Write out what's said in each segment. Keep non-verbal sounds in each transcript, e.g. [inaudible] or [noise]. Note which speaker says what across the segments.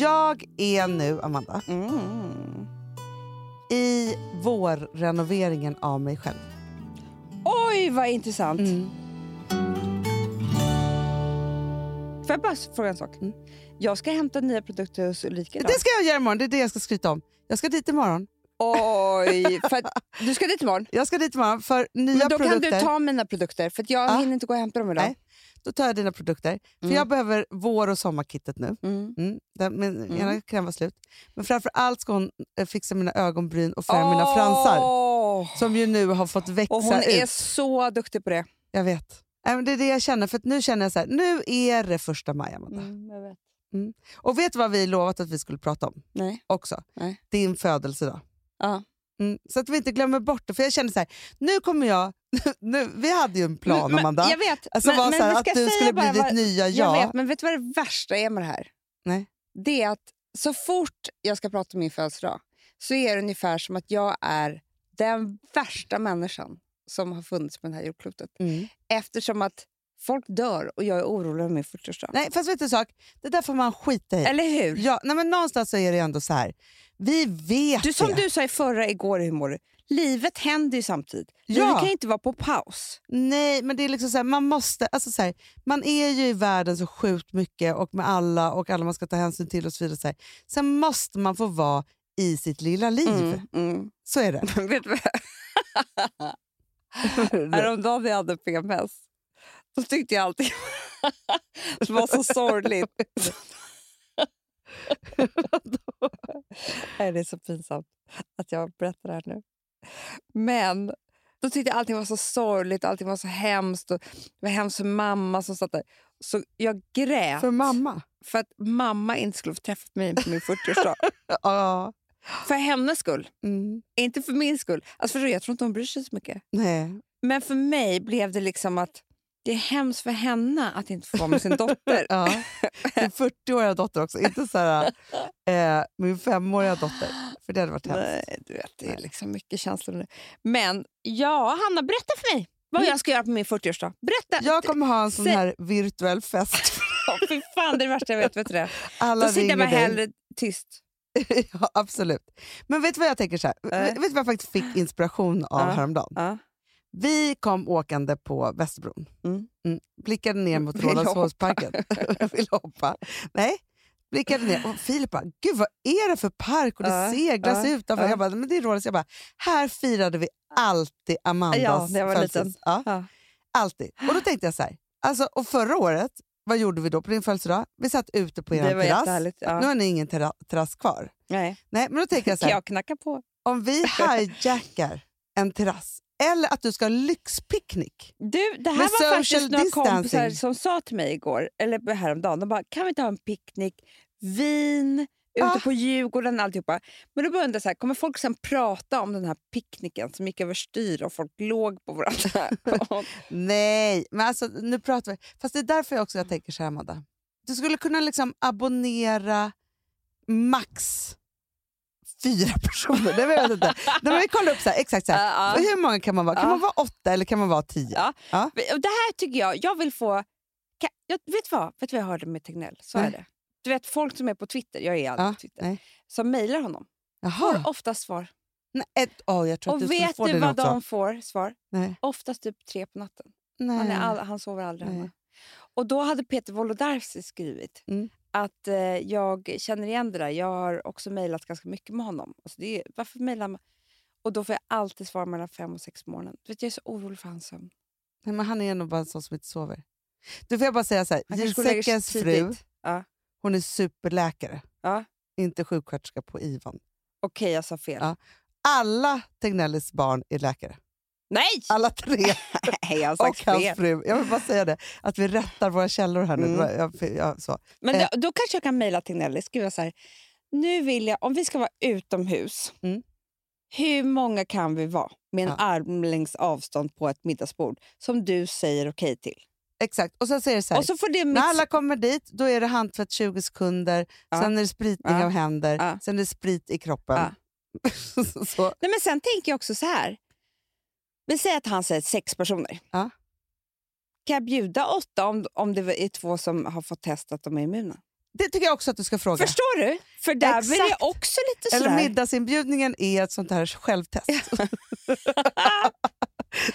Speaker 1: Jag är nu, Amanda,
Speaker 2: Mm.
Speaker 1: i vårrenoveringen av mig själv.
Speaker 2: Oj, vad intressant.
Speaker 1: Mm.
Speaker 2: Får jag bara fråga en sak?
Speaker 1: Mm.
Speaker 2: Jag ska hämta nya produkter hos Ulrika idag.
Speaker 1: Det ska jag göra imorgon, det är det jag ska skryta om. Jag ska dit imorgon.
Speaker 2: Oj, [laughs] för att, du ska dit imorgon?
Speaker 1: Jag ska dit imorgon för nya
Speaker 2: Men då
Speaker 1: produkter.
Speaker 2: kan du ta mina produkter, för jag
Speaker 1: Ja.
Speaker 2: hinner inte gå och hämta dem idag.
Speaker 1: Nej. Då tar jag dina produkter. För
Speaker 2: Mm.
Speaker 1: jag behöver vår och sommarkittet nu.
Speaker 2: Mm.
Speaker 1: Mm. Den, min
Speaker 2: Mm.
Speaker 1: ena kräm var slut. Men framför allt ska hon eh, fixa mina ögonbryn och färga mina fransar. Som ju nu har fått växa
Speaker 2: Och hon
Speaker 1: ut.
Speaker 2: är så duktig på det.
Speaker 1: Jag vet. Det är det jag känner. För nu känner jag så här, nu är det första maj, Amanda.
Speaker 2: Mm, jag vet.
Speaker 1: Och vet du vad vi lovat att vi skulle prata om
Speaker 2: Nej.
Speaker 1: också?
Speaker 2: Nej.
Speaker 1: Din födelsedag.
Speaker 2: Ja.
Speaker 1: Mm. Så att vi inte glömmer bort det. För jag känner så här, nu kommer jag... nu, vi hade ju en plan,
Speaker 2: Men-
Speaker 1: Amanda.
Speaker 2: Jag vet.
Speaker 1: Alltså var så här, att du skulle bli ditt nya
Speaker 2: Jag
Speaker 1: jag.
Speaker 2: vet, men vet du vad det värsta är med det här?
Speaker 1: Nej.
Speaker 2: Det är att så fort jag ska prata om min födelsedag så är det ungefär som att jag är den värsta människan som har funnits på det här jordklotet.
Speaker 1: Mm.
Speaker 2: Eftersom att folk dör och jag är orolig över min 40-årsdag.
Speaker 1: Nej, fast vet du en sak? Det där får man skita i.
Speaker 2: Eller hur?
Speaker 1: Ja, nej, men någonstans så är det ändå så här. Vi vet
Speaker 2: Du, som
Speaker 1: det.
Speaker 2: du sa i förra igår, hur mår du? Livet händer ju samtidigt.
Speaker 1: Ja.
Speaker 2: Livet kan ju inte vara på paus.
Speaker 1: Nej, men det är liksom så här, man måste... Alltså så här, man är ju i världen så sjukt mycket och med alla och alla man ska ta hänsyn till och så vidare. Så här. Sen måste man få vara i sitt lilla liv.
Speaker 2: Mm, mm.
Speaker 1: Så är det. [laughs]
Speaker 2: Vet du vad? [laughs] Häromdagen när jag hade PMS, då tyckte jag allting [laughs] det var så sorgligt. [laughs] Nej, det är så pinsamt att jag berättar det här nu. Men då tyckte jag allting var så sorgligt, allting var så hemskt. Och det var hemskt för mamma som satt där. Så jag grät
Speaker 1: För mamma.
Speaker 2: för att mamma inte skulle få träffa mig på min 40-årsdag. [laughs]
Speaker 1: Ja.
Speaker 2: för hennes skull,
Speaker 1: Mm.
Speaker 2: inte för min skull. Alltså, du, jag tror inte hon bryr sig så mycket.
Speaker 1: Nej.
Speaker 2: Men för mig blev det liksom att det är hemskt för henne att inte få vara med sin dotter. [laughs]
Speaker 1: Ja. Min 40-åriga dotter också. Inte så här, eh, min femåriga dotter. För det hade varit hemskt.
Speaker 2: Nej, du vet, det är liksom mycket känslor nu. Men ja, Hanna, berätta för mig vad jag ska göra på min 40-årsdag. Berätta!
Speaker 1: Jag kommer ha en sån här virtuell fest. [laughs]
Speaker 2: Fy fan, det är det värsta jag vet. vet du det?
Speaker 1: Alla
Speaker 2: Då sitter jag
Speaker 1: dig.
Speaker 2: hellre tyst. [laughs]
Speaker 1: ja, absolut. Men vet du vad jag tänker? så här?
Speaker 2: Nej.
Speaker 1: Vet du vad jag faktiskt fick inspiration av
Speaker 2: Ja.
Speaker 1: häromdagen?
Speaker 2: Ja.
Speaker 1: Vi kom åkande på Västerbron.
Speaker 2: Mm.
Speaker 1: Blickade ner mot. Rålambshovsparken. [laughs] Vill hoppa. Nej, blickade ner. Och Filip bara, gud vad är det för park? Och det
Speaker 2: Ja,
Speaker 1: seglas
Speaker 2: ja,
Speaker 1: utanför.
Speaker 2: ja.
Speaker 1: Jag bara, men det är Rålambs. Jag bara, här firade vi alltid Amandas
Speaker 2: Ja, när jag var liten.
Speaker 1: Ja,
Speaker 2: Ja.
Speaker 1: alltid. Och då tänkte jag så här, alltså, och förra året, vad gjorde vi då på din födelsedag? Vi satt ute på er terrass.
Speaker 2: Ja.
Speaker 1: Nu har ni ingen terra- terrass kvar.
Speaker 2: Nej.
Speaker 1: Nej, men då tänker jag så här,
Speaker 2: jag knacka på?
Speaker 1: om vi [laughs] hijackar en terrass eller att du ska ha lyxpicknick.
Speaker 2: Du, det här
Speaker 1: Med
Speaker 2: var faktiskt några
Speaker 1: distancing.
Speaker 2: kompisar som sa till mig igår, eller häromdagen, de bara, kan vi inte ha en picknick, vin, ute
Speaker 1: Ah.
Speaker 2: på Djurgården, alltihopa. Men då började jag så här, kommer folk sen prata om den här picknicken som gick överstyr och folk låg på varandra? [laughs] [laughs]
Speaker 1: Nej, men alltså nu pratar vi. Fast det är därför jag också jag tänker så här, Amanda. Du skulle kunna liksom abonnera max fyra personer. Det vet jag inte. Nej, men vi kollar upp så här, exakt så här.
Speaker 2: Ja, ja.
Speaker 1: Hur många kan man vara? Kan
Speaker 2: Ja.
Speaker 1: man vara åtta eller kan man vara tio?
Speaker 2: Ja. Det här tycker jag, jag vill få... Kan, jag, vet, du vad? vet du vad jag hörde med Tegnell? Så
Speaker 1: Nej.
Speaker 2: är det. Du vet folk som är på Twitter, jag är aldrig på Twitter,
Speaker 1: nej.
Speaker 2: som mejlar honom, får
Speaker 1: Jaha.
Speaker 2: oftast svar.
Speaker 1: Nej, oh, jag tror att
Speaker 2: Och
Speaker 1: du skulle
Speaker 2: vet du vad
Speaker 1: också.
Speaker 2: de får svar?
Speaker 1: Nej.
Speaker 2: Oftast typ tre på natten.
Speaker 1: Nej.
Speaker 2: Han, all, han sover aldrig
Speaker 1: Nej.
Speaker 2: hemma. Och då hade Peter Wolodarski skrivit
Speaker 1: Mm.
Speaker 2: Att eh, jag känner igen det där. Jag har också mejlat ganska mycket med honom. Alltså det är, varför mejlar man? Och då får jag alltid svar mellan fem och sex på morgonen. Du vet, jag är så orolig för hans sömn.
Speaker 1: Nej, men han är nog bara en sån som inte sover. Du får jag bara säga så här. Gisekas fru.
Speaker 2: Ja.
Speaker 1: hon är superläkare.
Speaker 2: Ja.
Speaker 1: Inte sjuksköterska på IVAN.
Speaker 2: Okej, jag sa fel.
Speaker 1: Ja. Alla Tegnellis barn är läkare.
Speaker 2: Nej!
Speaker 1: Alla tre. [laughs]
Speaker 2: Nej, jag
Speaker 1: och hans fru. Jag vill bara säga det, att vi rättar våra källor här nu.
Speaker 2: Mm.
Speaker 1: Jag, jag, så.
Speaker 2: Men
Speaker 1: Eh.
Speaker 2: då, då kanske jag kan mejla till Nelly. Skriva så här. Nu vill jag, om vi ska vara utomhus,
Speaker 1: Mm.
Speaker 2: hur många kan vi vara med en
Speaker 1: Ja.
Speaker 2: armlängds avstånd på ett middagsbord som du säger okej till?
Speaker 1: Exakt. Och sen säger så här,
Speaker 2: Och så får det
Speaker 1: när alla kommer dit då är det handtvätt 20 sekunder,
Speaker 2: Ja.
Speaker 1: sen är det spritning
Speaker 2: Ja.
Speaker 1: av händer,
Speaker 2: Ja.
Speaker 1: sen är det sprit i kroppen. [laughs]
Speaker 2: Nej, men sen tänker jag också så här. Vi säger att han säger sex personer.
Speaker 1: Ja.
Speaker 2: Kan jag bjuda åtta om, om det är två som har fått testa att de är immuna?
Speaker 1: Det tycker jag också att du ska fråga.
Speaker 2: Förstår du? För där blir det
Speaker 1: Exakt.
Speaker 2: också lite sådär.
Speaker 1: Eller middagsinbjudningen är ett sånt här självtest. [laughs]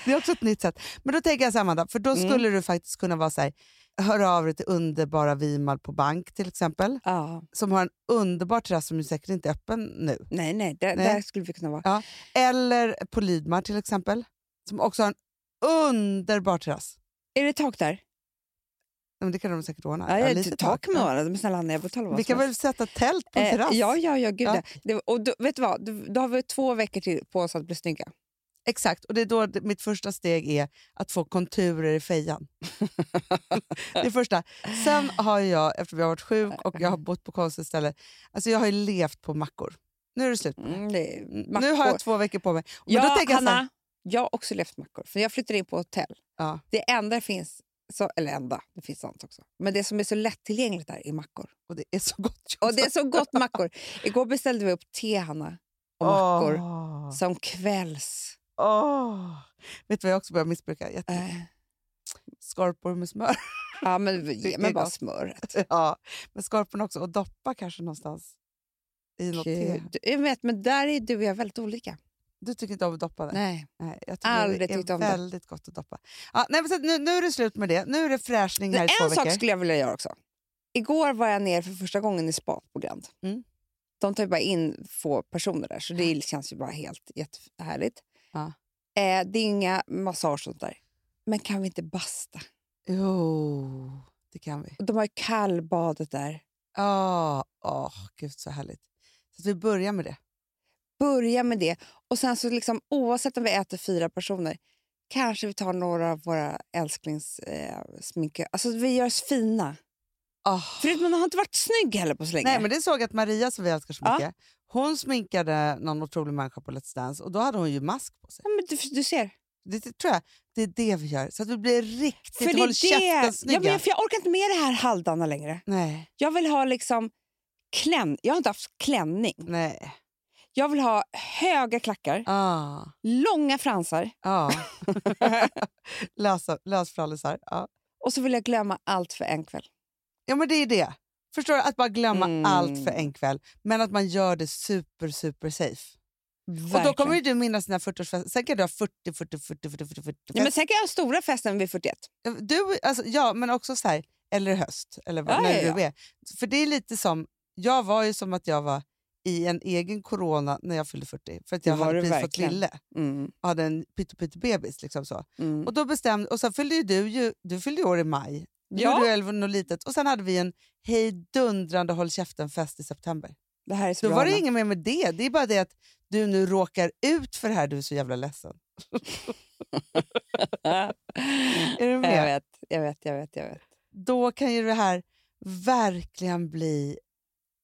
Speaker 1: det är också ett nytt sätt. Men då tänker jag så här, Amanda, för då
Speaker 2: Mm.
Speaker 1: skulle du faktiskt kunna vara så här, höra av dig till underbara Vimal på bank till exempel,
Speaker 2: Ja.
Speaker 1: som har en underbar terrass som ju säkert inte är öppen nu.
Speaker 2: Nej, nej, där,
Speaker 1: Nej.
Speaker 2: där skulle vi kunna vara.
Speaker 1: Ja. Eller på Lydmar till exempel, som också har en underbar terrass.
Speaker 2: Är det tak där?
Speaker 1: Nej, Men det kan de säkert ordna.
Speaker 2: Ja,
Speaker 1: Ja,
Speaker 2: ja,
Speaker 1: lite
Speaker 2: tak kan man
Speaker 1: Ja.
Speaker 2: ordna. Men snälla Anna, jag betalar vad
Speaker 1: Vi kan väl sätta tält på en
Speaker 2: Eh,
Speaker 1: terrass?
Speaker 2: Ja, ja, ja, gud
Speaker 1: Ja.
Speaker 2: ja. Det, och då, vet du vad? Då, har vi två veckor till på oss att bli snygga.
Speaker 1: Exakt, och det är då mitt första steg är att få konturer i fejan. [laughs] det första. Sen har jag, eftersom jag har varit sjuk och jag har bott på konstigt ställe, alltså jag har ju levt på mackor. Nu är det slut.
Speaker 2: Mm, det är
Speaker 1: Nu
Speaker 2: mackor.
Speaker 1: har jag två veckor på mig. Men
Speaker 2: ja,
Speaker 1: då tänker jag
Speaker 2: Hanna, jag har också levt mackor. För jag flyttade in på hotell.
Speaker 1: ja,
Speaker 2: Det enda det finns, så, eller enda, det finns sånt också. Men det som är så lättillgängligt där är mackor.
Speaker 1: och det är så gott.
Speaker 2: Och det är så gott mackor. Igår beställde vi upp te, Hanna, och mackor
Speaker 1: Åh,
Speaker 2: som kvälls.
Speaker 1: åh. Vet du vad jag också börjar missbruka? Jätte-
Speaker 2: Äh,
Speaker 1: Skorpor med smör.
Speaker 2: ja, men [laughs] ge mig bara smöret. [laughs]
Speaker 1: ja, men skorporna också. Och doppa kanske någonstans i något te.
Speaker 2: Gud. Jag vet, men där är du och jag väldigt olika.
Speaker 1: Du tycker inte om att doppa? det?
Speaker 2: Nej.
Speaker 1: Nej, jag tycker
Speaker 2: Aldrig
Speaker 1: det
Speaker 2: tyckt
Speaker 1: är
Speaker 2: om det.
Speaker 1: väldigt gott att doppa. Ja, nej, men så nu, nu är det slut med det. Nu är det fräschning här i två
Speaker 2: En sak
Speaker 1: veckor.
Speaker 2: skulle jag vilja göra också. Igår var jag ner för första gången i spa på Grand.
Speaker 1: Mm.
Speaker 2: De tar ju bara in få personer där, så det känns ju bara helt jättehärligt.
Speaker 1: Ja.
Speaker 2: Eh, det är inga massage och sånt där. Men kan vi inte basta?
Speaker 1: Jo, det kan vi.
Speaker 2: De har ju kallbadet där.
Speaker 1: Ja, åh, gud så härligt. Så vi börjar med det.
Speaker 2: Börja med det. Och sen så liksom, oavsett om vi äter fyra personer, kanske vi tar några av våra älsklingssminkar. Eh, alltså vi gör oss fina.
Speaker 1: Oh.
Speaker 2: För man har inte varit snygg heller på så länge.
Speaker 1: Nej, men det såg att Maria, som vi älskar så
Speaker 2: Ja.
Speaker 1: mycket, hon sminkade någon otrolig människa på Let's Dance och då hade hon ju mask på sig.
Speaker 2: ja, men du, du ser.
Speaker 1: Det, det tror jag det är det vi gör, så att vi blir riktigt
Speaker 2: För det
Speaker 1: håll
Speaker 2: är
Speaker 1: käften
Speaker 2: det.
Speaker 1: snygga.
Speaker 2: Ja, men för jag orkar inte med det här halvdana längre.
Speaker 1: Nej,
Speaker 2: Jag vill ha liksom klänning. Jag har inte haft klänning.
Speaker 1: nej.
Speaker 2: Jag vill ha höga klackar,
Speaker 1: Ah,
Speaker 2: långa fransar
Speaker 1: ah. [laughs] Lösfrallisar. Ja.
Speaker 2: och så vill jag glömma allt för en kväll.
Speaker 1: ja, men det är det. Förstår du? Att bara glömma
Speaker 2: Mm.
Speaker 1: allt för en kväll, men att man gör det super, super safe.
Speaker 2: Verkligen.
Speaker 1: Och då kommer ju du minnas dina 40-årsfester. Sen kan du ha 40, 40, 40, 40, 40, 40
Speaker 2: ja, men sen kan jag ha stora festen vid 41.
Speaker 1: Du, alltså, ja, men också så här, eller höst, eller vad,
Speaker 2: Ja,
Speaker 1: när
Speaker 2: ja,
Speaker 1: du är. För det är lite som, jag var ju som att jag var i en egen corona när jag fyllde 40. För att jag hade
Speaker 2: du
Speaker 1: precis fått lille
Speaker 2: Mm.
Speaker 1: och hade en pyttebebis. Liksom så.
Speaker 2: Mm.
Speaker 1: Och då bestämde, och sen fyllde ju du, ju, du fyllde år i maj. Du
Speaker 2: Ja.
Speaker 1: gjorde ju väl något litet. Och sen hade vi en hejdundrande håll käften-fest i september.
Speaker 2: Det här är så
Speaker 1: Då
Speaker 2: bra.
Speaker 1: var det inget mer med det. Det är bara det att du nu råkar ut för det här, du är så jävla ledsen. [laughs] Är du med?
Speaker 2: jag vet, jag vet, jag vet. Jag vet.
Speaker 1: då kan ju det här verkligen bli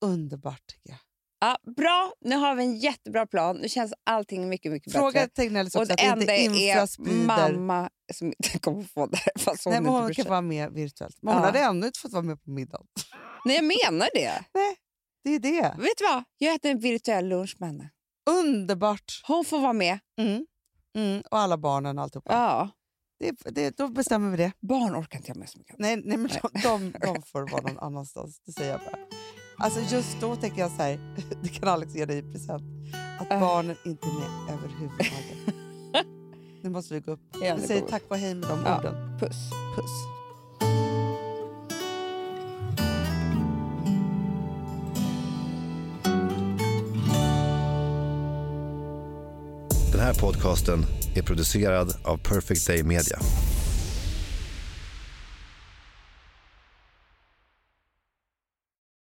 Speaker 1: underbart tycker jag.
Speaker 2: Ja, bra, nu har vi en jättebra plan. Nu känns allting mycket, mycket
Speaker 1: Fråga
Speaker 2: bättre.
Speaker 1: Tegnellis
Speaker 2: Och
Speaker 1: också
Speaker 2: det
Speaker 1: att inte
Speaker 2: enda är
Speaker 1: infrasprider...
Speaker 2: mamma som inte [laughs] kommer få det här. Fast hon
Speaker 1: Nej, men
Speaker 2: inte
Speaker 1: hon kan vara med virtuellt. Men hon
Speaker 2: Ja.
Speaker 1: hade ännu inte fått vara med på middagen. [laughs]
Speaker 2: Nej, jag menar det.
Speaker 1: Det är det.
Speaker 2: Vet du vad? Jag äter en virtuell lunch med henne.
Speaker 1: Underbart!
Speaker 2: Hon får vara med.
Speaker 1: Mm. Mm. Och alla barnen och alltihopa.
Speaker 2: Ja.
Speaker 1: Det, det, då bestämmer vi det.
Speaker 2: Barn orkar inte jag med så mycket.
Speaker 1: Nej, nej men de, de, de [laughs] får vara någon annanstans. Det säger jag bara. Alltså just då tänker jag så här, [laughs] det kan Alex ge dig i present, att
Speaker 2: Äh.
Speaker 1: barnen inte är med överhuvudtaget. [laughs] nu måste vi gå upp. Vi säger tack och hej med de
Speaker 2: Ja.
Speaker 1: orden.
Speaker 2: Puss.
Speaker 1: Puss.
Speaker 3: Den här podcasten är producerad av Perfect Day Media.